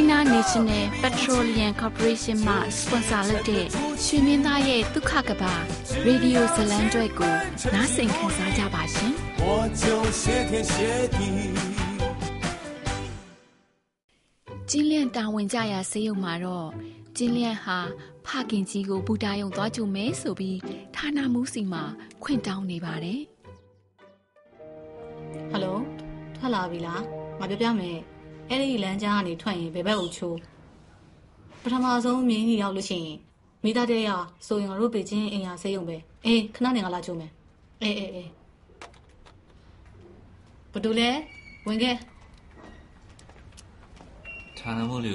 China National Petroleum Corporation မှ sponsor လုပ်တဲ့ရွှေမင်းသားရဲ့ဒုက္ခကဘာရေဒီယိုဇလံကျွဲကိုနားဆင်ခံစားကြပါရှင်။我就谢天谢地ကျင်းလျန့်တာဝန်ကြရာဆေးရုံမှာတော့ကျင်းလျန့်ဟာဖခင်ကြီးကိုဘူတာယုံသွားကြုံမဲဆိုပြီးဌာနမှုစီမှာခွင့်တောင်းနေပါတယ်။ဟယ်လိုထွက်လာပြီလား။ငါပြောပြမယ်။ အဲ့ဒီလမ်းကြားကနေထွက်ရင်ဘယ်ဘက်ကိုချိုးပထမဆုံးမြင်းကြီးရောက်လို့ရှိရင်မိသားတဲ့ရဆိုရင်တို့ပေချင်းအင်ရဆေးရုံပဲအေးခဏနေငါလာချိုးမယ်အေးအေးအေးဘဒူလဲဝင်ခဲ့ဌာနမို့လေ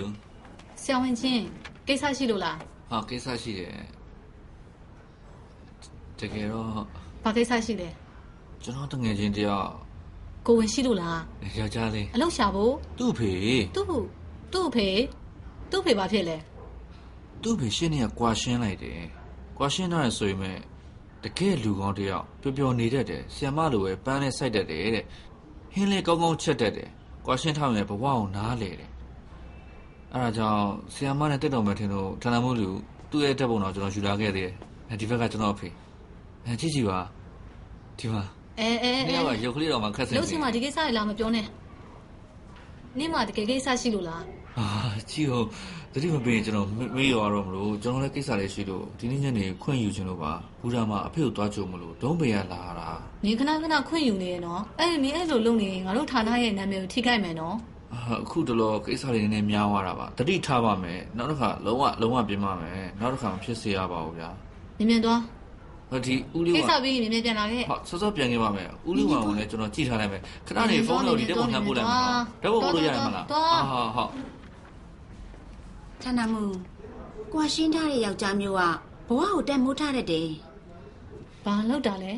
ဆရာဝန်ချင်းကိစ္စရှိလို့လားဟာကိစ္စရှိတယ်တကယ်တော့ဘာကိစ္စရှိလဲကျွန်တော်တငယ်ချင်းတယောက် ကိုဝင်ရှိလို့လားယောက်ျားလေးအလောက်ရှာဖို့သူ့ဖေသူ့သူ့ဖေသူ့ဖေဘာဖြစ်လဲသူ့ဖေရှင်းနေကကွာရှင်းလိုက်တယ်ကွာရှင်းတော့ဆိုရင်မဲ့တကယ်လူကောင်းတယောက်ပျော်ပျော်နေတတ်တယ်ဆီယမလိုပဲပန်းနဲ့စိုက်တတ်တယ်တဲ့ဟင်းလေးကောင်းကောင်းချက်တတ်တယ်ကွာရှင်းထားရင်ဘဝကိုနားလေတယ်အဲဒါကြောင့်ဆီယမနဲ့တက်တော်မယ်ထင်လို့ဌာနမှုလူသူ့ရဲ့တက်ပုံတော့ကျွန်တော်ယူလာခဲ့သေးတယ်ဒီဘက်ကကျွန်တော်အဖေအဲကြည့်ကြည့်ပါဒီမှာ အဲအဲအဲနေ့ကရုပ်ကလေးတော့မှခက်စင်လို့ချင်းမဒီကိစ္စတွေလာမပြောနဲ့နေ့မှတကယ်ကိစ္စရှိလို့လားအာကြည့်ဟုတ်တတိမပေးရင်ကျွန်တော်မေးရတော့မလို့ကျွန်တော်လည်းကိစ္စလေးရှိလို့ဒီနေ့ညနေခွင့်ယူခြင်းလို့ပါဘူရာမှာအဖေကိုတွားကြုံမလို့ဒုံးပေရလာတာနေခဏခဏခွင့်ယူနေရနော်အဲ့ဒီနေအဲ့လိုလုပ်နေရင်ငါတို့ဌာနရဲ့နာမည်ကိုထိခိုက်မယ်နော်အခုတလောကိစ္စတွေနည်းနည်းများသွားတာပါတတိထားပါမယ်နောက်တစ်ခါလုံးဝလုံးဝပြင်ပါမယ်နောက်တစ်ခါမဖြစ်စေရပါဘူးဗျာမြင်မြင်သွား ဟိုဒီဦးလေးဝါကိစ္စပြီးရင်မြင်ပြန်လာခဲ့ဟုတ်စောစောပြန်ခဲ့ပါမယ်ဦးလေးဝါကိုလည်းကျွန်တော်ကြည့်ထားလိုက်မယ်ခဏနေဖုန်းလို့ဒီတက်ပုံနှမ်းပို့လိုက်မယ်နော်တက်ပုံပို့လို့ရရမလားဟာဟာဟုတ်ဌာနမူကွာရှင်းထားတဲ့ယောက်ျားမျိုးကဘဝကိုတက်မိုးထားတတ်တယ်ဘာလောက်တာလဲ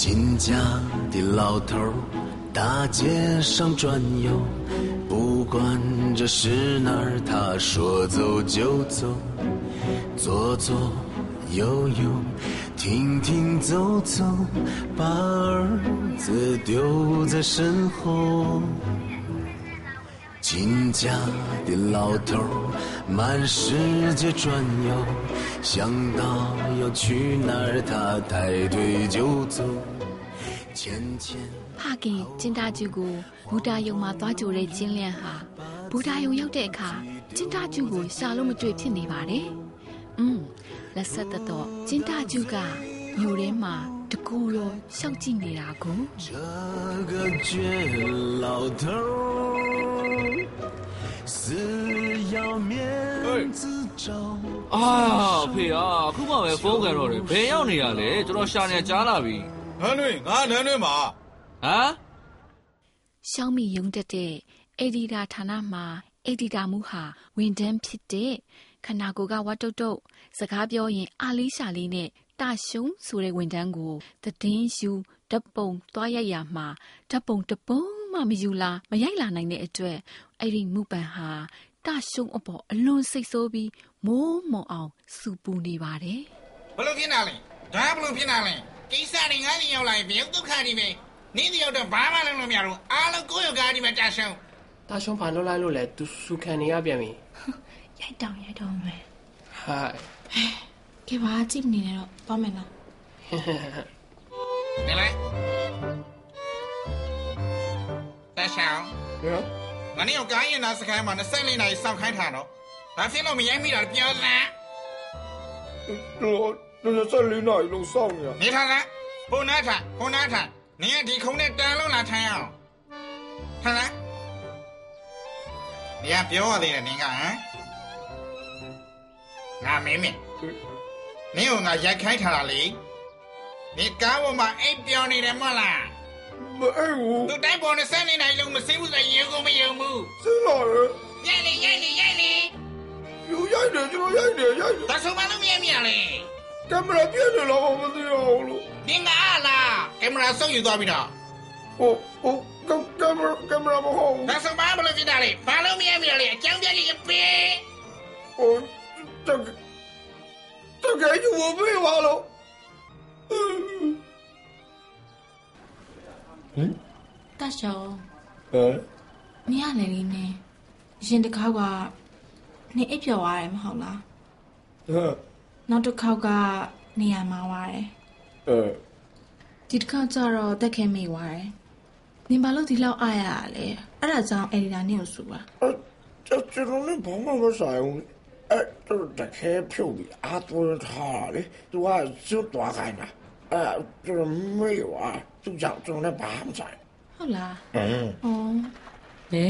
金家的老头 大街上转悠，不管这是哪儿，他说走就走，左左右右，停停走走，把儿子丢在身后。金家的老头满世界转悠，想到要去哪儿，他抬腿就走。 ဖခင်ကျင်တာကျူကိုဘူတာယုံမှာသွားကြိုတဲ့ကျင်းလျန်ဟာဘူတာယုံရောက်တဲ့အခါကျင်တာကျူကိုရှာလို့မတွေ့ဖြစ်နေပါတယ်။อืมလက်ဆက်သက်တော့ကျင်တာကျူကမြို့ထဲမှာတကူရောရှောက်ကြည့်နေတာကိုအာဖေအားခုမှပဲဖုန်းကန်တော့တယ်ဘယ်ရောက်နေရလဲကျွန်တော်ရှာနေကြားလာပြီဟန်တွင်ငါနန်းတွင်မှာ ဟမ်ရှောင်းမီယုံတက်တဲ့အက်ဒီတာဌာနမှာအက်ဒီတာမှုဟာဝန်ထမ်းဖြစ်တဲ့ခနာကိုကဝတ်တုတ်တုတ်စကားပြောရင်အာလေးရှာလေးနဲ့တရှုံဆိုတဲ့ဝန်ထမ်းကိုတည်င်းယူဓပုံသွားရိုက်ရမှာဓပုံတပုံမှမယူလာမရိုက်လာနိုင်တဲ့အတွက်အဲ့ဒီမူပန်ဟာတရှုံးအပေါ်အလွန်စိတ်ဆိုးပြီးမိုးမောင်အောင်စူပူနေပါတယ်ဘလို့ဖြစ်နေလဲဒါဘလို့ဖြစ်နေလဲကိစ္စတွေငါးစီရောက်လာရင်ဘယ်ဒုက္ခတွေပဲ နင်းတယောက်တော့ဘာမှလုပ်လို့မရဘူးအားလုံးကိုယ့်ယောက်ကားဒီမှာတာရှုံးတာရှုံးဘာလုပ်လိုက်လို့လဲသူစုခံနေရပြန်ပြီရိုက်တောင်ရိုက်တော့မယ်ဟိုင်ကဲပါကြည့်မနေနဲ့တော့သွားမယ်နော်နေလိုက်တာရှောင်းဟမ်ငါနေယောက်ကားရင်နာစခိုင်းမှာ24နာရီစောင့်ခိုင်းထားတော့ဘာဖြစ်လို့မရိုက်မိတာလဲပြောစမ်းတော့တော့ဆက်လေးနိုင်လုံးစောင့်နေရနေထားလားဟိုနားထားဟိုနားထား နင်ကဒီခုံနဲ့တန်လုံးလာထိုင်အောင်ထားလားနေကပြောရသေးတယ်နင်ကဟမ်ငါမင်းမင်းနင်ကငါရိုက်ခိုင်းထားတာလေနေကားပေါ်မှာအိပ်ပြောနေတယ်မဟုတ်လားမအဲ့ဘူးသူတိုက်ပေါ်နဲ့ဆက်နေနိုင်လို့မစင်းဘူးဆိုရင်ကိုမယုံဘူးစဉ်းလာရရိုက်လေရိုက်လေရိုက်လေယူရိုက်တယ်ကျွန်တော်ရိုက်တယ်ရိုက်တယ်ဒါဆိုမှလို့မရမြလေကင်မရာပြည့်နေတော့မသိအောင်လို့နင်ကအားလား ကင်မရာဆုပ်ယူသွားပြီတော့ဟိုဟိုကကင်မရာကင်မရာမဟုတ်ဘူးဒါဆိုမှမလို့ဖြစ်တာလေဘာလို့မရမြလေအကြောင်းပြကြီးပေးဟိုတကတကယ်ယူဖို့ပြေးပါလို့တတ်ရှောင်းဟမ်မရလေလေးနဲ့ရင်တစ်ခေါက်ကနေအိပ်ပျော်သွားတယ်မဟုတ်လားဟမ်နောက်တစ်ခေါက်ကနေရမှာသွားတယ်အဲ ဒီတစ်ခေါက်ကျတော့တက်ခဲမိသွားတယ်နင်ဘာလို့ဒီလောက်အားရရလဲအဲ့ဒါကြောင့်အယ်ဒီတာနင့်ကိုစူတာအဲကျွန်တော်လည်းဘာမှမဆိုင်ဘူးအဲ့တော့တကယ်ဖြုတ်ပြီးအာသွန်းထားလေသူကကျွတ်သွားခိုင်းတာအဲ့ကျွန်တော်မေ့ွာသူကြောင့်ကျွန်တော်လည်းဘာမှမဆိုင်ဟုတ်လားအင်းဩလေ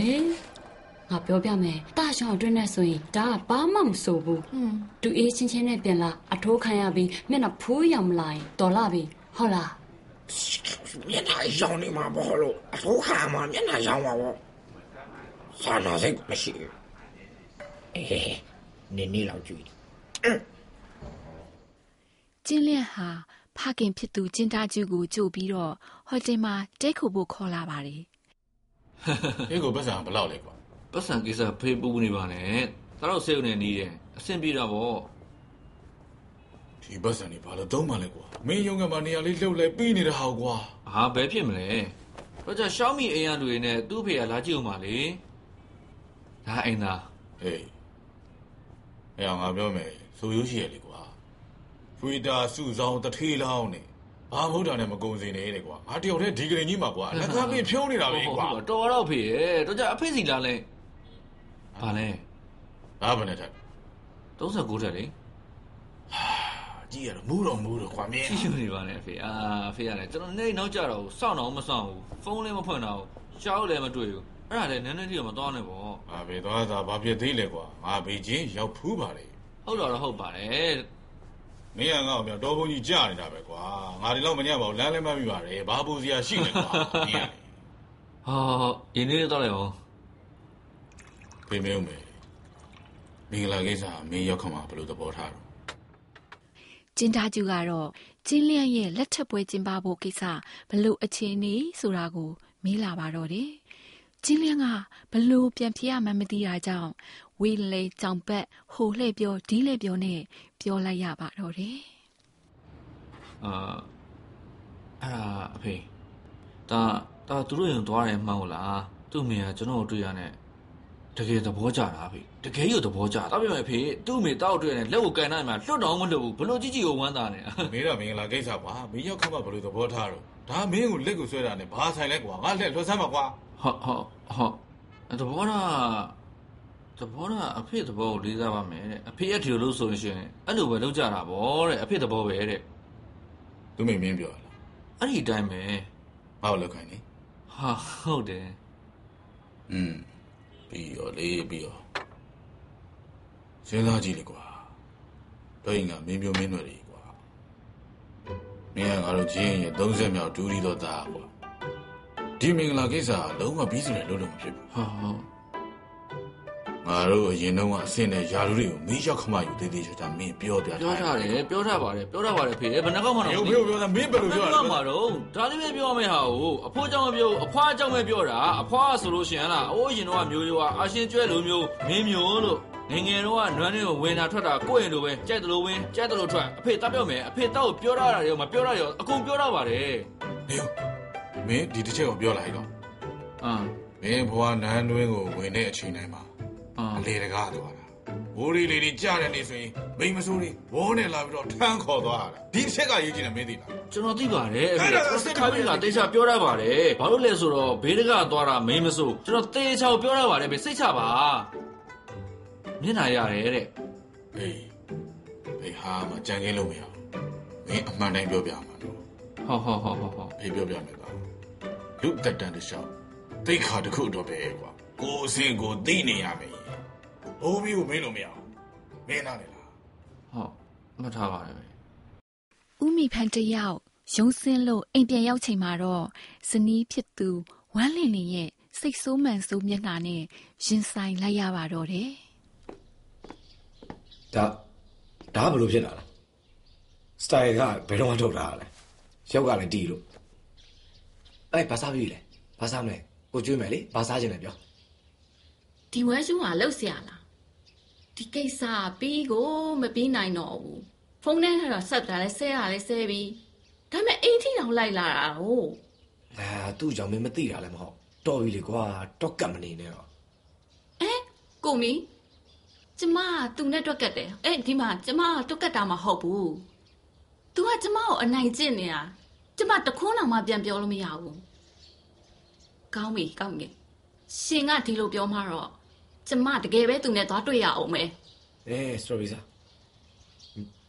ငါပြောပြမယ်တာရှောင်းအတွင်းနဲ့ဆိုရင်ဒါကဘာမှမဆိုဘူးอืมတူအေးချင်းချင်းနဲ့ပြန်လာအထိုးခံရပြီးမျက်နှာဖိုးရောင်မလာရင်တော်လာပြီဟုတ်လား မျက်နှာရောင်နေမှာပေါ့လို့အထိုးခါမှာမျက်နှာရောင်ပါပေါ့စာနာစိတ်မရှိဘူးအေးနေနေလောက်ကြည့်ကျင်းလျက်ဟာဖခင်ဖြစ်သူကျင်းသားကျူကိုကြို့ပြီးတော့ဟိုတယ်မှာတဲခုဖို့ခေါ်လာပါတယ်အေးကိုပတ်စံဘယ်လောက်လဲကွာပတ်စံကိစ္စဖေးပူနေပါနဲ့ဒါတော့ဆေးုံနဲ့နီးတယ်အဆင်ပြေတာပေါ့ ဒီပတ်စံนี่ဘာလို့သုံးမှလဲကွာမင်းရုံကမှနေရာလေးလှုပ်လဲပြီးနေတဲ့ဟာကွာဟာဘယ်ဖြစ်မလဲတော့ကြရှောင်းမီအိမ်ရတွေနဲ့သူ့ဖေကလာကြည့်အောင်ပါလေဒါအိမ်သားဟေးအဲ့အောင်ငါပြောမယ်ဆိုရိုးရှိရလေကွာဖရီတာစုဆောင်တထေးလောင်းနေဘာမဟုတ်တာနဲ့မကုံစင်နေလေကွာငါတယောက်တည်းဒီကရင်ကြီးမှာကွာလက်ကားပြဖြုံးနေတာပဲကွာဟုတ်တော်တော့ဖေရဲ့တော့ကြအဖေစီလာလဲဘာလဲဘာဘယ်နဲ့ထက်39တက်လေ ကြည့်ရတော့မူးတော့မူးတော့ကွာမင်းကြည့်နေပါနဲ့အဖေအာအဖေရတယ်ကျွန်တော်နေနောက်ကြတော့စောင့်တော့မစောင့်ဘူးဖုန်းလည်းမဖွင့်တော့ရှားလည်းမတွေ့ဘူးအဲ့ဒါလည်းနည်းနည်းလေးတော့မသွားနဲ့ပေါ့ငါပဲသွားတာဘာဖြစ်သေးလဲကွာငါဘေချင်းရောက်ဖူးပါလေဟုတ်တော့တော့ဟုတ်ပါတယ်မင်းကငါ့ကိုပြောတော်ဘုံကြီးကြာနေတာပဲကွာငါဒီလောက်မညံ့ပါဘူးလမ်းလည်းမမိပါနဲ့ဘာပူစရာရှိလဲကွာမင်းကလေဟာရင်းနေတော့လည်းအောင်ဖေမေဦးမေမင်္ဂလာကိစ္စမင်းရောက်ခမှာဘယ်လိုသဘောထားတော့ ကျင်းသားကျူကတော့ကျင်းလျက်ရဲ့လက်ထပ်ပွဲကျင်းပဖို့ကိစ္စဘလို့အခြေအနေဆိုတာကိုမေးလာပါတော့တယ်ကျင်းလျက်ကဘလို့ပြန်ဖြစ်ရမှန်းမသိတာကြောင့်ဝေးလေကြောင်ပတ်ဟိုလှဲ့ပြောဒီလှဲ့ပြောနဲ့ပြောလိုက်ရပါတော့တယ်အာအဲ့ဒါအဖေဒါဒါသူတို့ရင်သွားတယ်မှန်းဟုတ်လားသူ့အမေကကျွန်တော်တို့တွေ့ရတဲ့ တကယ်သဘောကျတာအဖေတကယ်ရသဘောကျတာပြောမယ်အဖေသူ့အမေတောက်တွေ့ရတယ်လက်ကိုကန်နိုင်မှာလွတ်တော်မလို့ဘူးဘလို့ကြည့်ကြည့်ကိုဝမ်းသာနေမင်းတော့မင်္ဂလာကိစ္စကွာမင်းရောက်ခမှာဘယ်လိုသဘောထားတော့ဒါမင်းကိုလက်ကိုဆွဲတာနဲ့ဘာဆိုင်လဲကွာငါလက်လွှတ်ဆမ်းပါကွာဟုတ်ဟုတ်ဟုတ်အဲ့သဘောတာသဘောတာအဖေသဘောကိုလေးစားပါမယ်တဲ့အဖေရဲ့ဒီလိုလို့ဆိုရင်ရှင်အဲ့လိုပဲလုပ်ကြတာဗောတဲ့အဖေသဘောပဲတဲ့သူမိမင်းပြောလားအဲ့ဒီအတိုင်းပဲငါ့ကိုလက်ခိုင်းနေဟာဟုတ်တယ်อืม ပြီးရောလေးပြီးရောစဉ်းစားကြည့်လေကွာတော့ရင်ကမင်းမျိုးမင်းတွေကွာမင်းကငါတို့ချင်းရဲ့30မြောက်ဒူရီတော့သားကွာဒီမင်္ဂလာကိစ္စကလုံးဝပြီးစတယ်လို့လို့မဖြစ်ဘူးဟာဟုတ် ငငါတို့အရင်တော့ကအစင်းနဲ့ယာလူတွေကိုမင်းရောက်ခမယူသေးသေးချာချာမင်းပြောပြပြောထားတယ်ပြောထားပါတယ်ပြောထားပါတယ်ဖေဘယ်နှကောက်မှတော့ရုပ်ပြောပြောတာမင်းဘယ်လိုပြောဘယ်ရနှလဲကောက်မှတော့ဒါလေးပဲပြောမယ့်ဟာကိုအဖိုးကြောင့်မပြောအဖွားကြောင့်ပဲပြောတာအဖွားဆိုလို့ရှိရင်လားအိုးရင်တော့မျိုးရိုးကအရှင်ကျွဲလိုမျိုးမင်းမျိုးလို့ငငယ်တော့ကနွမ်းတွေကိုဝင်တာထွက်တာကိုယ့်ရင်လိုပဲကြိုက်တယ်လို့ဝင်ကြိုက်တယ်လို့ထွက်အဖေတတ်ပြောမယ်အဖေတောက်ပြောရတာရောမပြောရရောအကုန်ပြောရပါတယ်ဟေးမင်းဒီတစ်ချက်ကိုပြောလိုက်တော့အာမင်းဘွားနန်းတွင်းကိုဝင်တဲ့အချိန်တိုင်းမှာ အာအလေတကားသွားတာဘိုးရီလေးတွေကြားတဲ့နေဆိုရင်မိမဆိုးတွေဝေါနဲ့လာပြီးတော့ထမ်းခေါ်သွားတာဒီတစ်ချက်ကရေးကြည့်တယ်မင်းသိလားကျွန်တော်သိပါတယ်အဖေအဲ့ဒါကျွန်တော်ခါပြီးလာတေချာပြောရပါတယ်ဘာလို့လဲဆိုတော့ဘေးတကသွားတာမင်းမစိုးကျွန်တော်တေချာကိုပြောရပါတယ်ဖေစိတ်ချပါမျက်နှာရတယ်တဲ့အေးဘေးဟာမကြံခင်းလို့မရဘူးမင်းအမှန်တိုင်းပြောပြမှာတော့ဟုတ်ဟုတ်ဟုတ်ဟုတ်ဟုတ်ဖေးပြောပြမယ်သားလူတက်တန်တစ်လျှောက်တိတ်ခါတစ်ခုတော့ပဲကွာကိုယ်အစင်ကိုသိနေရမယ် ဘိုးဘီကိုမင်းလို့မရဘူးမင်းနားလေလားဟုတ်မှတ်ထားပါတယ်ဦးမိဖန်တယောက်ရုံစင်းလို့အိမ်ပြန်ရောက်ချိန်မှာတော့ဇနီးဖြစ်သူဝမ်းလင်လင်ရဲ့စိတ်ဆိုးမှန်ဆိုးမျက်နှာနဲ့ရင်ဆိုင်လိုက်ရပါတော့တယ်ဒါဒါဘယ်လိုဖြစ်တာလဲစတိုင်ကဘယ်တော့မှထုတ်တာလဲရောက်ကလည်းတီးလို့အဲ့ဘာစားပြီလဲဘာစားမလဲကိုကျွေးမယ်လေဘာစားခြင်းလဲပြောဒီဝဲရှုံးကလှုပ်ဆရာလား ဒီကိစ္စပြီးကိုမပြီးနိုင်တော့ဘူးဖုန်းထဲကတော့ဆက်တာလဲဆဲရလဲဆဲပြီးဒါပေမဲ့အိမ်ထိတောင်လိုက်လာတာဟုတ်အာသူ့ကြောင့်မင်းမသိတာလည်းမဟုတ်တော်ပြီလေကွာတော့ကတ်မနေနဲ့တော့အဲကိုမီကျမကသူနဲ့တွက်ကတ်တယ်အဲ့ဒီမှာကျမကတွက်ကတ်တာမဟုတ်ဘူး तू ကကျမကိုအနိုင်ကျင့်နေတာကျမတခွန်းတော်မှပြန်ပြောလို့မရဘူးကောင်းပြီကောင်းပြီရှင်ကဒီလိုပြောမှတော့ ကျမတကယ်ပဲသူနဲ့သွားတွေ့ရအောင်မယ်အေး sorry စား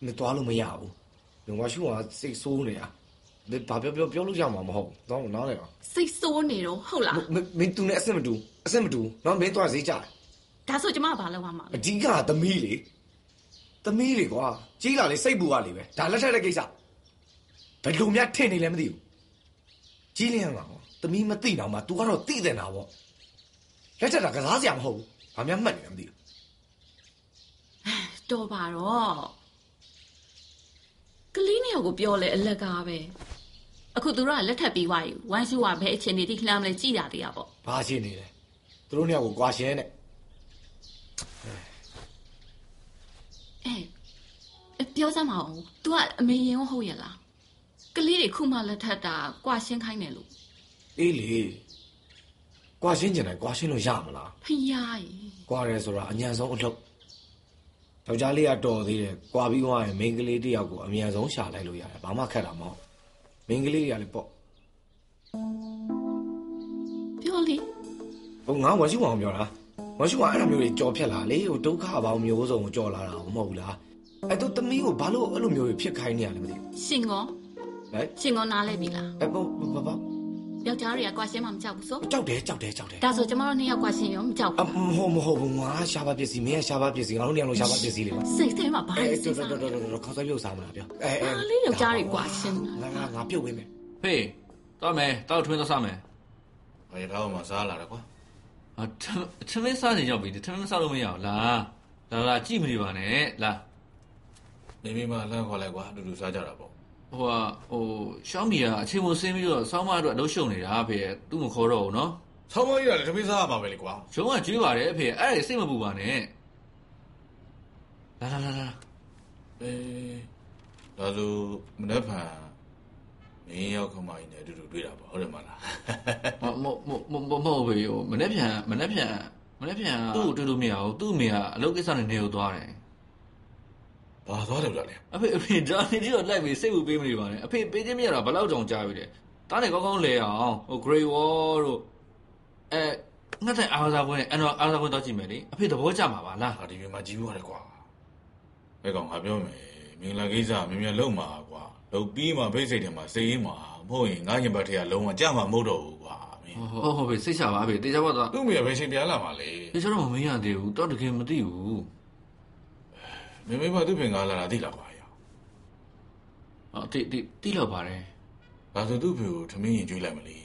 မတော်လို့မရဘူးလုံဝါရှူကစိတ်ဆိုးနေတာဒီဘာပြောပြောပြောလို့ရမှာမဟုတ်တော့နားလေပါစိတ်ဆိုးနေတော့ဟုတ်လားမမင်းသူနဲ့အဆင်မတူအဆင်မတူနော်မင်းသွားဈေးကြတယ်ဒါဆိုကျမဘာလုပ်ရမှာလဲအဓိကသမီးလေသမီးလေကွာကြီးလာလေစိတ်ပူရလေပဲဒါလက်ထက်တဲ့ကိစ္စဘယ်လိုများထင်နေလဲမသိဘူးကြီးလင်းကသမီးမသိတော့မှ तू ကတော့သိတယ်နာပေါ့လက်ထက်ကကစားစရာမဟုတ်ဘူး ဘာများမှတ်နေလဲမသိဘူးတော်ပါတော့ကလေးနှစ်ယောက်ကိုပြောလဲအလက်ကားပဲအခုသူတို့ကလက်ထပ်ပြီးွားယူဝမ်းရှူကဘယ်အချိန်နေတိလှမ်းမလဲကြည်တာသေးရပေါ့ဘာရှင်းနေလဲသူတို့နှစ်ယောက်ကိုကွာရှင်းတဲ့အဲအဲပြောစမ်းမအောင် तू ကအမေရင်ရောဟုတ်ရလားကလေးတွေခုမှလက်ထပ်တာကွာရှင်းခိုင်းတယ်လို့အေးလေ ကွာရှင်းကျင်တယ်ကွာရှင်းလို့ရမလားဖယားကြီးကွာရဲဆိုတာအញ្ញံဆုံးအလုပ်ယောက်ျားလေးကတော်သေးတယ်ကွာပြီးသွားရင်မိန်းကလေးတစ်ယောက်ကိုအမြန်ဆုံးရှာလိုက်လို့ရတယ်ဘာမှခက်တာမဟုတ်မိန်းကလေးတွေကလည်းပေါ့ပြောလေဟိုငါဝရှိအောင်ပြောတာဝရှိအောင်အဲ့လိုမျိုးတွေကြော်ဖြတ်လာလေဟိုဒုက္ခပေါင်းမျိုးစုံကိုကြော်လာတာမဟုတ်ဘူးလားအဲ့တော့သမီးကိုဘာလို့အဲ့လိုမျိုးတွေဖြစ်ခိုင်းနေရလဲမသိဘူးရှင်ကောဟဲ့ရှင်ကောနားလဲပြီလားအဲ့ပေါ့ဘာဘာ ယောက်ျားတွေကကွာရှင်းမှမကြောက်ဘူးဆိုကြောက်တယ်ကြောက်တယ်ကြောက်တယ်ဒါဆိုကျမတို့နှစ်ယောက်ကွာရှင်းရောမကြောက်အဘူးမဟုတ်မဟုတ်ဘူးငါရှားပါပစ္စည်းမင်းကရှားပါပစ္စည်းငါတို့နေရာလုံးရှားပါပစ္စည်းလေစိတ်ထဲမှာဘာအဲလဲတော်စိတ်တော်စားတော်တော်တော်ခေါင်းစားပြုတ်စားမလားပြောအဲအဲအားလေးယောက်ျားတွေကွာရှင်းတာငါငါငါပြုတ်ဝင်မယ်ဖေးတော့မယ်တောက်ထွင်းတော့စမယ်ဘာရတော့မှစားလာတယ်ကွာဟာထမထမင်းစားနေရောက်ပြီထမင်းစားလို့မရဘူးလားလာလာကြည့်မနေပါနဲ့လာနေမိမလမ်းခေါ်လိုက်ကွာအတူတူစားကြတာပေါ့ ဟိုဟာဟိုရှောင်းမီကအချိန်မဆင်းပြီးတော့စောင်းမအတွက်အလုပ်ရှုံနေတာဖေသူ့မခေါ်တော့ဘူးနော်ဆောင်းမကြီးကလည်းတမင်းစားရမှာပဲလေကွာရုံးကကျွေးပါတယ်အဖေအဲ့ဒါစိတ်မပူပါနဲ့လာလာလာလာအေးဒါဆိုမနေ့ဖန်မင်းရောက်ခမကြီးနဲ့အတူတူတွေ့တာပေါ့ဟုတ်တယ်မလားမမမမမဟုတ်ဘူးဟိုမနေ့ပြန်မနေ့ပြန်မနေ့ပြန်သူ့ကိုတွေ့လို့မရဘူးသူ့အမေကအလုပ်ကိစ္စနဲ့နေကိုသွားတယ် ဘာသွားတယ်ဗျလဲအဖေအဖေဒါနေပြီးတော့လိုက်ပြီးစိတ်ပူပေးမနေပါနဲ့အဖေပေးခြင်းမရတာဘယ်လောက်ကြောင်ကြားပြီလဲတားနေကောင်းကောင်းလဲအောင်ဟို Grey Wall တို့အဲငါတဲ့အားစားပွဲအဲ့တော့အားစားပွဲတော့ကြည့်မယ်လေအဖေသဘောကျမှာပါလားဟာဒီပြင်မှာကြီးသွားတယ်ကွာဘယ်ကောင်ငါပြောမယ်မင်္ဂလာကိစ္စမြင်မြန်လုံးမှာကွာလုံပြီးမှဖိတ်စိတ်ထဲမှာစိတ်ရင်းမှာမဟုတ်ရင်ငါရင်ဘတ်ထဲကလုံးဝကြမှာမဟုတ်တော့ဘူးကွာမင်းဟုတ်ဟုတ်ပြီစိတ်ချပါအဖေတေချာပါတော့သူ့မိရဘယ်ချိန်ပြန်လာမှာလဲတေချာတော့မမင်းရသေးဘူးတော့တကယ်မသိဘူး မင်းမသူ့ဖင်ကားလာတာသိလားကွာရအော်တိတိတိလောက်ပါတယ်ဒါဆိုသူ့ဖေကိုထမင်းရင်ကျွေးလိုက်မလဲ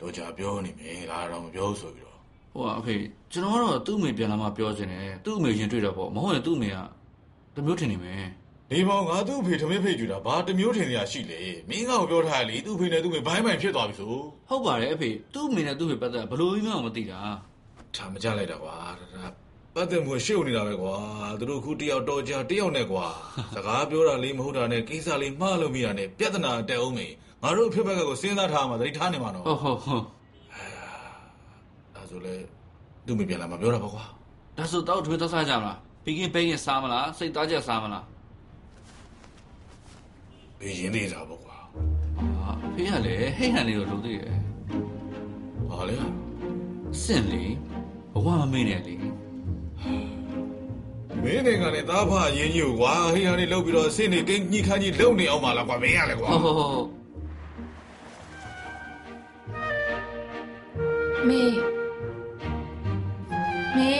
တော့ကြာပြောနေမယ်လားတော့မပြောဆိုပြီးတော့ဟဟိုကအဖေကျွန်တော်ကတော့သူ့အမေပြန်လာမှပြောချင်တယ်သူ့အမေရင်တွေ့တော့ပေါ့မဟုတ်ရင်သူ့အမေကတမျိုးထင်နေမယ်နေမောင်ငါသူ့အဖေထမင်းဖိတ်ကြတာဘာတစ်မျိုးထင်စရာရှိလေမင်းကောင်ပြောထားရလေသူ့အဖေနဲ့သူ့အမေဘိုင်းဘိုင်ဖြစ်သွားပြီဆိုဟုတ်ပါတယ်အဖေသူ့အမေနဲ့သူ့အဖေပတ်သက်ဘယ်လိုမှမသိတာထားမကြလိုက်တာကွာဒါ ပတ်သက်မှုရှုပ်နေတာပဲကွာသူတို့ခုတယောက်တော်ကြတယောက်နဲ့ကွာစကားပြောတာလေးမဟုတ်တာနဲ့ကိစ္စလေးမှားလို့မိတာနဲ့ပြဿနာတက်အောင်မေငါတို့အဖြစ်ဘက်ကကိုစဉ်းစားထားမှသတိထားနေမှာနော်ဟုတ်ဟုတ်ဟုတ်ဒါဆိုလေသူ့အမေပြန်လာမှပြောတာပေါ့ကွာဒါဆိုတော့ထွေးသွားစားကြမလားပီကင်းပိန်းရင်စားမလားစိတ်သားချက်စားမလားဘေးရင်သေးတာပေါ့ကွာဟာအဖေကလည်းဟိတ်ဟန်လေးကိုလုပ်သေးတယ်ဟာလေစင့်လေဘဝမမေ့နဲ့လေ မင်းတွေကလည်းသားဖအရင်ကြီးကိုကွာဟိဟာနေလှုပ်ပြီးတော့ဆင်းနေကိန်းညှိခန်းကြီးလုံနေအောင်ပါလားကွာမင်းရလေကွာဟုတ်ဟုတ်ဟုတ်မေမေ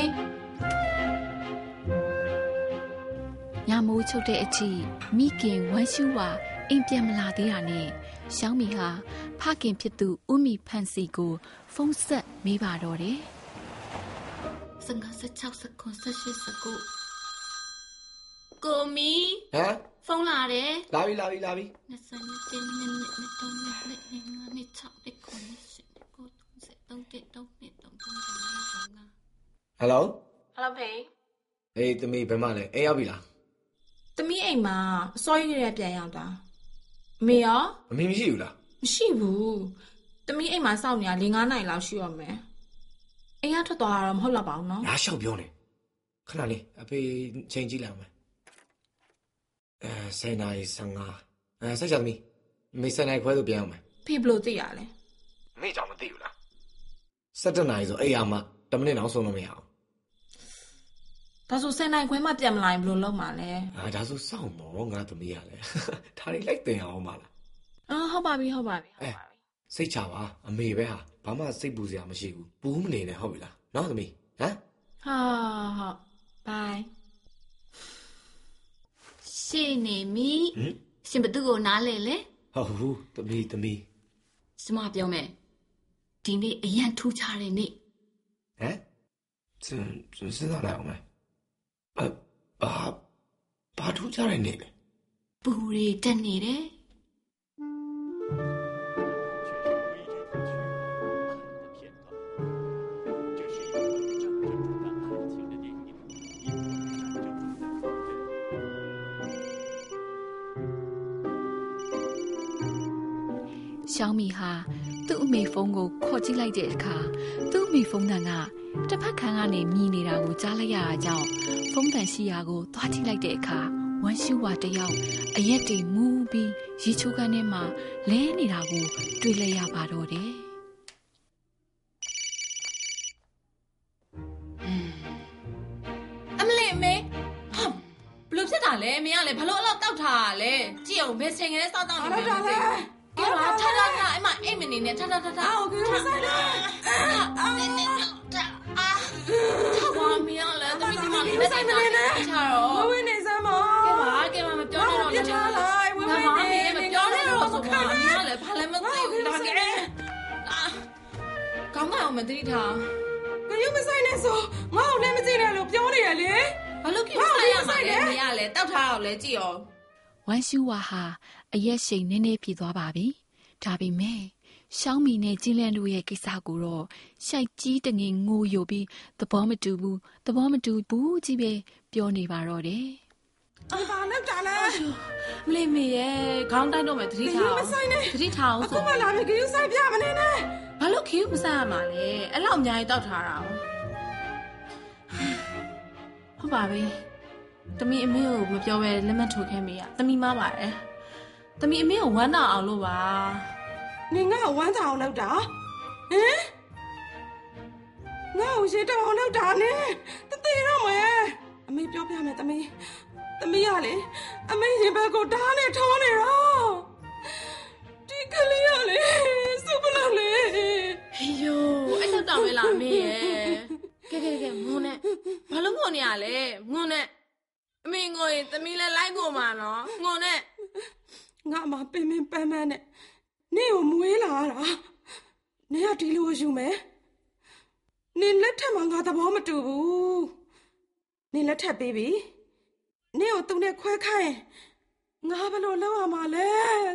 ညမိုးချုပ်တဲ့အထိမိခင်ဝမ်းရှူဝါအိမ်ပြန်မလာသေးတာနဲ့ရှောင်းမီဟာဖခင်ဖြစ်သူဥမီဖန်စီကို ဖုန်းဆက်မေးပါတော့တယ်စငါစချော က်စခွန်ဆက်ရှိစကုကိုမီဟမ်ဖုန်းလာတယ်လာပြီလာပြီလာပြီနှစ်စနစ်တင်းနှစ်နှစ်နှစ်သုံးနှစ်နှစ်နှစ်ငါးနှစ်၆နှစ်ခုနှစ်ရှစ်နှစ်ကိုသုံးဆက်သုံးတစ်သုံးနှစ်သုံးသုံးသုံးလေးသုံးငါဟယ်လိုဟယ်လိုဖေးဟေးသမီးဘယ်မှလဲအိမ်ရောက်ပြီလားသမီးအိမ်မှာအစောကြီးကလေးပြန်ရောက်တာအမေရောအမေမရှိဘူးလားမရှိဘူးသမီးအိမ်မှာစောင့်နေတာ၄၅နိုင်လောက်ရှိရမယ်အိမ်ကထွက်သွားတာတော့မဟုတ်တော့ပါဘူးနော်လာလျှောက်ပြောနေခဏလေးအဖေချိန်ကြည့်လိုက်အောင်မယ် အဲစိတ်နိုင်15အဲဆက်ချသမီးမေစနိုင်ခွဲလို့ပြန်အောင်မယ်ဖေးဘယ်လို့သိရလဲအမေကြောင့်မသိဘူးလား17နာရီဆိုအိမ်ရမှာ10မိနစ်နောက်ဆုံးလို့မရအောင်ဒါဆို10နိုင်ခွဲမှပြန်မလာရင်ဘယ်လိုလုပ်မှာလဲအာဒါဆိုစောင့်မောငါသမီးရလဲဒါတွေလိုက်တင်အောင်ပါလားအာဟုတ်ပါပြီဟုတ်ပါပြီအဲစိတ်ချပါအမေပဲဟာဘာမှစိတ်ပူစရာမရှိဘူးပူးမနေနဲ့ဟုတ်ပြီလားနော်သမီးဟမ်ဟာဟုတ်ဘိုင် ရှေ့နေမီဟင်ရှင်ဘသူကိုနားလဲလဲဟုတ်ဘူးသမီးသမီးကျမပြောမယ်ဒီနေ့အရန်ထူးခြားတဲ့နေ့ဟမ်စဉ်စဉ်းစားလိုက်အောင်မယ်အဘာဘာထူးကြရနေလဲပူရီတက်နေတယ် င်းမီဟာသူ့အမေဖုန်းကိုခေါ်ကြည့်လိုက်တဲ့အခါသူ့အမေဖုန်းတန်ကတစ်ဖက်ခန်းကနေမြည်နေတာကိုကြားလိုက်ရတာကြောင့်ဖုန်းတန်ရှိရာကိုသွားကြည့်လိုက်တဲ့အခါဝမ်းရှူဝါတစ်ယောက်အရက်တွေမူးပြီးရေချိုးခန်းထဲမှာလဲနေတာကိုတွေ့လိုက်ရပါတော့တယ်အမလေးအမေဟာဘယ်လို့ဖြစ်တာလဲအမေကလည်းဘလို့အလောက်တောက်ထားတာလဲကြည့်အောင်ဘယ်ချိန်ကလေးစောက်တောက်နေလဲ ဟုတ်တယ်ကဲပါထထထအမအိမ်မနေနဲ့ထထထထအော်ကဲပါဆိုင်လားအာနေနေအာထားပါမင်းလည်းတမီးဒီမှာလေးနဲ့ဆိုင်မနေနဲ့ချာတော့ဝင်းနေစမ်းမကဲပါကဲပါမပြောနဲ့တော့ပြထားလိုက်ဝင်းနေမပြောနဲ့တော့ဆိုမှအမလည်းဘာလည်းမသိဘူးဒါကဲအာကောင်းကောင်းမသိထားကရုမဆိုင်နဲ့ဆိုငါ့ကိုလည်းမကြည့်နဲ့လို့ပြောနေရလေဘာလို့ကိစ္စရမှာလဲမရလဲတောက်ထားအောင်လဲကြည့်အောင် ဝမ်းရှူဝါဟာအရက်ရှိန်နည်းနည်းပြေသွားပါပြီဒါပေမဲ့ရှောင်းမီနဲ့ကျင်းလန်းတို့ရဲ့ကိစ္စကိုတော့ရှိုက်ကြီးတငင်ငိုယိုပြီးသဘောမတူဘူးသဘောမတူဘူးကြီးပဲပြောနေပါတော့တယ်အဘာလောက်တာလဲမလေးမေရဲ့ခေါင်းတိုက်တော့မယ်သတိထားအောင်သတိထားအောင်အခုဆိုမှလာပြီကရုဆိုင်ပြမနေနဲ့ဘာလို့ခေးမစားရမှာလဲအဲ့လောက်အများကြီးတောက်ထားတာဟုတ်ပါပြီ တမီအမေကိုမပြောပဲလက်မှတ်ထိုးခဲ့မေးရတမီမပါတယ်တမီအမေကိုဝမ်းနာအောင်လို့ပါနင်ငါ့ကိုဝမ်းသာအောင်လောက်တာဟင်ငါ့ကိုရေတောင်အောင်လောက်တာနဲ့တသေးတော့မယ်အမေပြောပြမယ်တမီတမီရလေအမေရင်ဘက်ကိုဓာတ်နဲ့ထောနေတော့ဒီကလေးရလေစုပလောက်လေဟေးယိုအဲ့လောက်တောင်ပဲလားအမေရဲ့ကဲကဲကဲငုံနဲ့ဘာလို့ငုံနေရလဲငုံနဲ့အမေ ငိုရင်တမီလည်းလိုက်ကိုမှာနော်ငုံနဲ့ငါမပင်ပင်ပန်းပန်းနဲ့နင့်ကိုမွေးလာတာနင်ကဒီလိုယူမယ်နင်လက်ထက်မှာငါသဘောမတူဘူးနင်လက်ထက်ပေးပြီနင်ကိုသူနဲ့ခွဲခိုင်းငါဘယ်လိုလုပ်ရမှာလဲ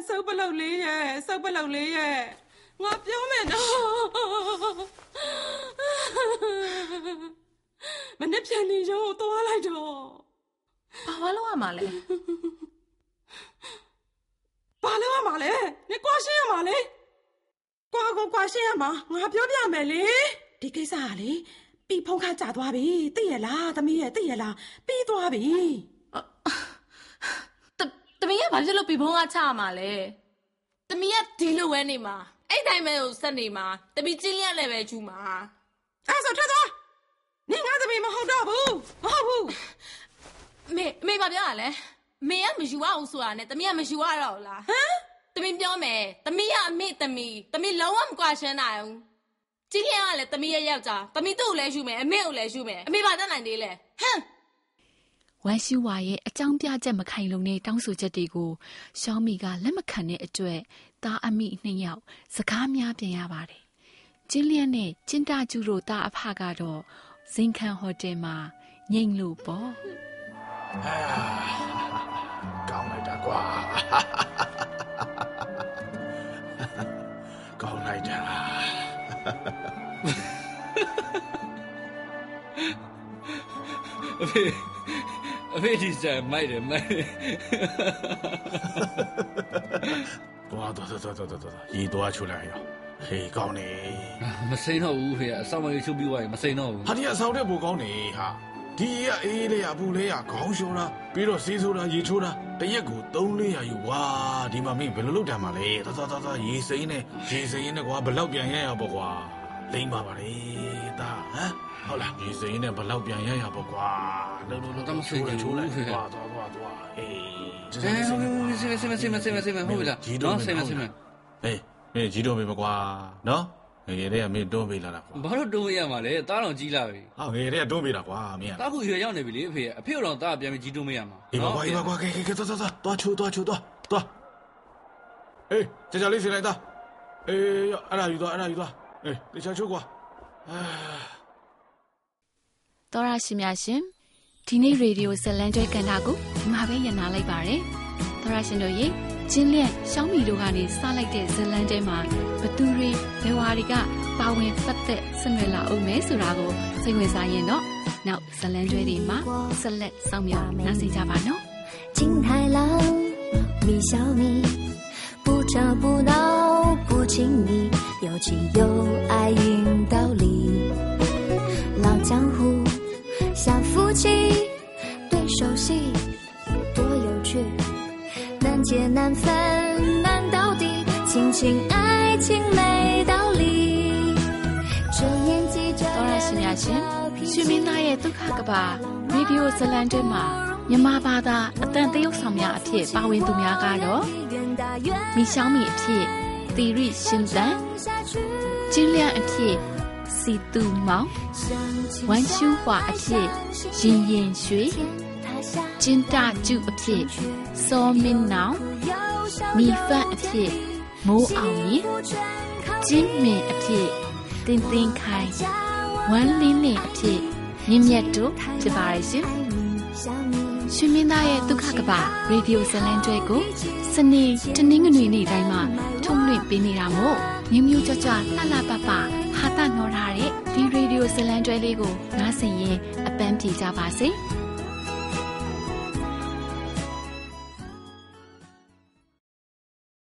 စုပ်ပလုတ်လေးရဲ့စုပ်ပလုတ်လေးရဲ့ငါပြောမယ်နော်မနေ့ပြန်နေရောသွားလိုက်တော့ ဘာဘာလို့ရမှာလဲဘာလုပ်ရမှာလဲနင်ကွာရှင်းရမှာလေကွာကွာကွာရှင်းရမှာငါပြောပြမယ်လေဒီကိစ္စကလေပြီဖုံးခါကြာသွားပြီသိရလားသမီးရဲ့သိရလားပြီးသွားပြီတတမီးကဘာဖြစ်လို့ပြီဖုံးကချရမှာလဲတမီးကဒီလိုပဲနေမှာအဲ့တိုင်းပဲကိုဆက်နေမှာတမီးကျင်းလျက်လည်းပဲချူမှာအဲ့ဆိုထွက်သွားနင်ငါသမီးမဟုတ်တော့ဘူးမဟုတ်ဘူး မေမေဘာပြောရလဲမေကမယူရအောင်ဆိုတာနဲ့တမီးကမယူရတော့ဘူးလားဟမ်တမီးပြောမယ်တမီးကအမေတမီးတမီးလုံးဝမကွာရှင်းနိုင်ဘူးကျင်းလျက်ကလည်းတမီးရဲ့ယောက်ျားတမီးတို့ကိုလည်းယူမယ်အမေကိုလည်းယူမယ်အမေဘာတတ်နိုင်သေးလဲဟမ်ဝမ်ရှူဝါရဲ့အကြောင်းပြချက်မခိုင်လုံတဲ့တောင်းဆိုချက်တွေကိုရှောင်းမီကလက်မခံတဲ့အတွက်သားအမိနှစ်ယောက်စကားများပြန်ရပါတယ်။ကျင်းလျက်နဲ့ကျင်းတကျူတို့သားအဖကတော့ဇင်ခံဟိုတယ်မှာငိမ့်လို့ပေါ့ ကောင်းလိုက်တာကွာကောင်းလိုက်တာအဖေအဖေဒီစားမိုက်တယ်မိုက်တယ်သွားသွားသွားသွားသွားသွားရေသွားချူလိုက်ရောဟေးကောင်းနေမစိမ်း တော့ဘူးဖေအဆောင်မကြီးချုပ်ပြီးသွားရင်မစိမ်းတော့ဘူးဟာဒီအဆောင်တဲ့ဘူကောင်းနေဟာဒီရအေးလေးရဘူးလေးရခေါင်းလျှော်တာပြီးတော့စေးဆိုတာရေချိုးတာတရက်ကို3-400ယူဝါဒီမှာမင်းဘယ်လိုလုပ်တမ်းမှာလဲသွားသွားသွားသွားရေစိမ်းနဲ့ရေစိမ်းနဲ့ကွာဘယ်လောက်ပြန်ရရပေါ့ကွာလိမ့်ပါပါလေဒါဟမ်ဟုတ်လားရေစိမ်းနဲ့ဘယ်လောက်ပြန်ရရပေါ့ကွာလုံးလုံးလုံးချိုးလိုက်ချိုးလိုက်သွားသွားသွားသွားအေးအဲဟုတ်ပြီစိမစိမစိမစိမစိမဟုတ်ပြီလားကြီးတော့နော်စိမစိမဟေးမင်းကြီးတော့မေးမကွာနော် ငယ်တဲ့ကမင်းတွန်းပေးလာတာကွာဘာလို့တုံးရမှာလဲတားတော်ကြီးလာပြီဟာငယ်တဲ့ကတွန်းပေးတာကွာမင်းတားခုရွယ်ရောက်နေပြီလေအဖေအဖေတော်တားပြန်ပြီးကြီးတုံးမရမှာဒီမှာကွာဒီမှာကွာကဲကဲကဲသွားသွားသွားသွားချိုးသွားချိုးသွားသွားအေးကြာကြာလေးစင်လိုက်သားအေးအဲ့ဒါယူသွားအဲ့ဒါယူသွားအေးတခြားချိုးကွာအာတော်ရရှိများရှင်ဒီနေ့ရေဒီယိုဇလန်ကျွဲကန်တာကိုဒီမှာပဲညနာလိုက်ပါတယ်တော်ရရှင်တို့ရေကျင်းလျက်ရှောင်းမီတို့ကနေစလိုက်တဲ့ဇလန်ကျွဲမှာ ဘသူတွေဘယ်ဝါတွေကပါဝင်ပတ်သက်ဆက်နွယ်လာအောင်မဲဆိုတာကိုစိတ်ဝင်စားရင်တော့နောက်ဇလန်ကျွဲတွေမှာဆက်လက်ဆောင်မြောက်နားဆင်ကြပါနော် 金太郎，米小米，不吵不闹不亲密，有情有爱应道理。老江湖像夫妻，对手戏多有趣，难解难分难到底，亲情爱 情没道理。这年纪这 တော်ရရှိများရှင်ရှင်မင်းသားရဲ့ဒုက္ခကဘာရေဒီယိုဇလန်ကျွဲမှာမြမဘာသာအတန်တရုပ်ဆောင်များအဖြစ်ပါဝင်သူများကတော့မိရှောင်းမီအဖြစ်တီရိရှင်တန်ကျင်းလျက်အဖြစ်စီတူမောင်ဝမ်ရှူဟွာအဖြစ်ရင်ရင်ရွှေကျင်းတကျုအဖြစ်စောမင်းနောင်မိဖတ်အဖြစ် မိုးအောင်ရင်ကျင်းမင်အဖြစ်တင်းတင်းခိုင်ဝမ်လင်းလင်းအဖြစ်မြင့်မြတ်တို့ဖြစ်ပါရဲ့ရှင်ရှင်မင်းသားရဲ့ဒုက္ခကပရေဒီယိုဇလန်ကျွဲကိုစနေတနင်္ဂနွေနေ့တိုင်းမှာထုတ်လွှင့်ပေးနေတာမို့မြမျိုးကြွကြွလှလှပပဟာတာနော်ထားတဲ့ဒီရေဒီယိုဇလန်ကျွဲလေးကိုနားဆင်ရင်အပန်းပြေကြပါစေ။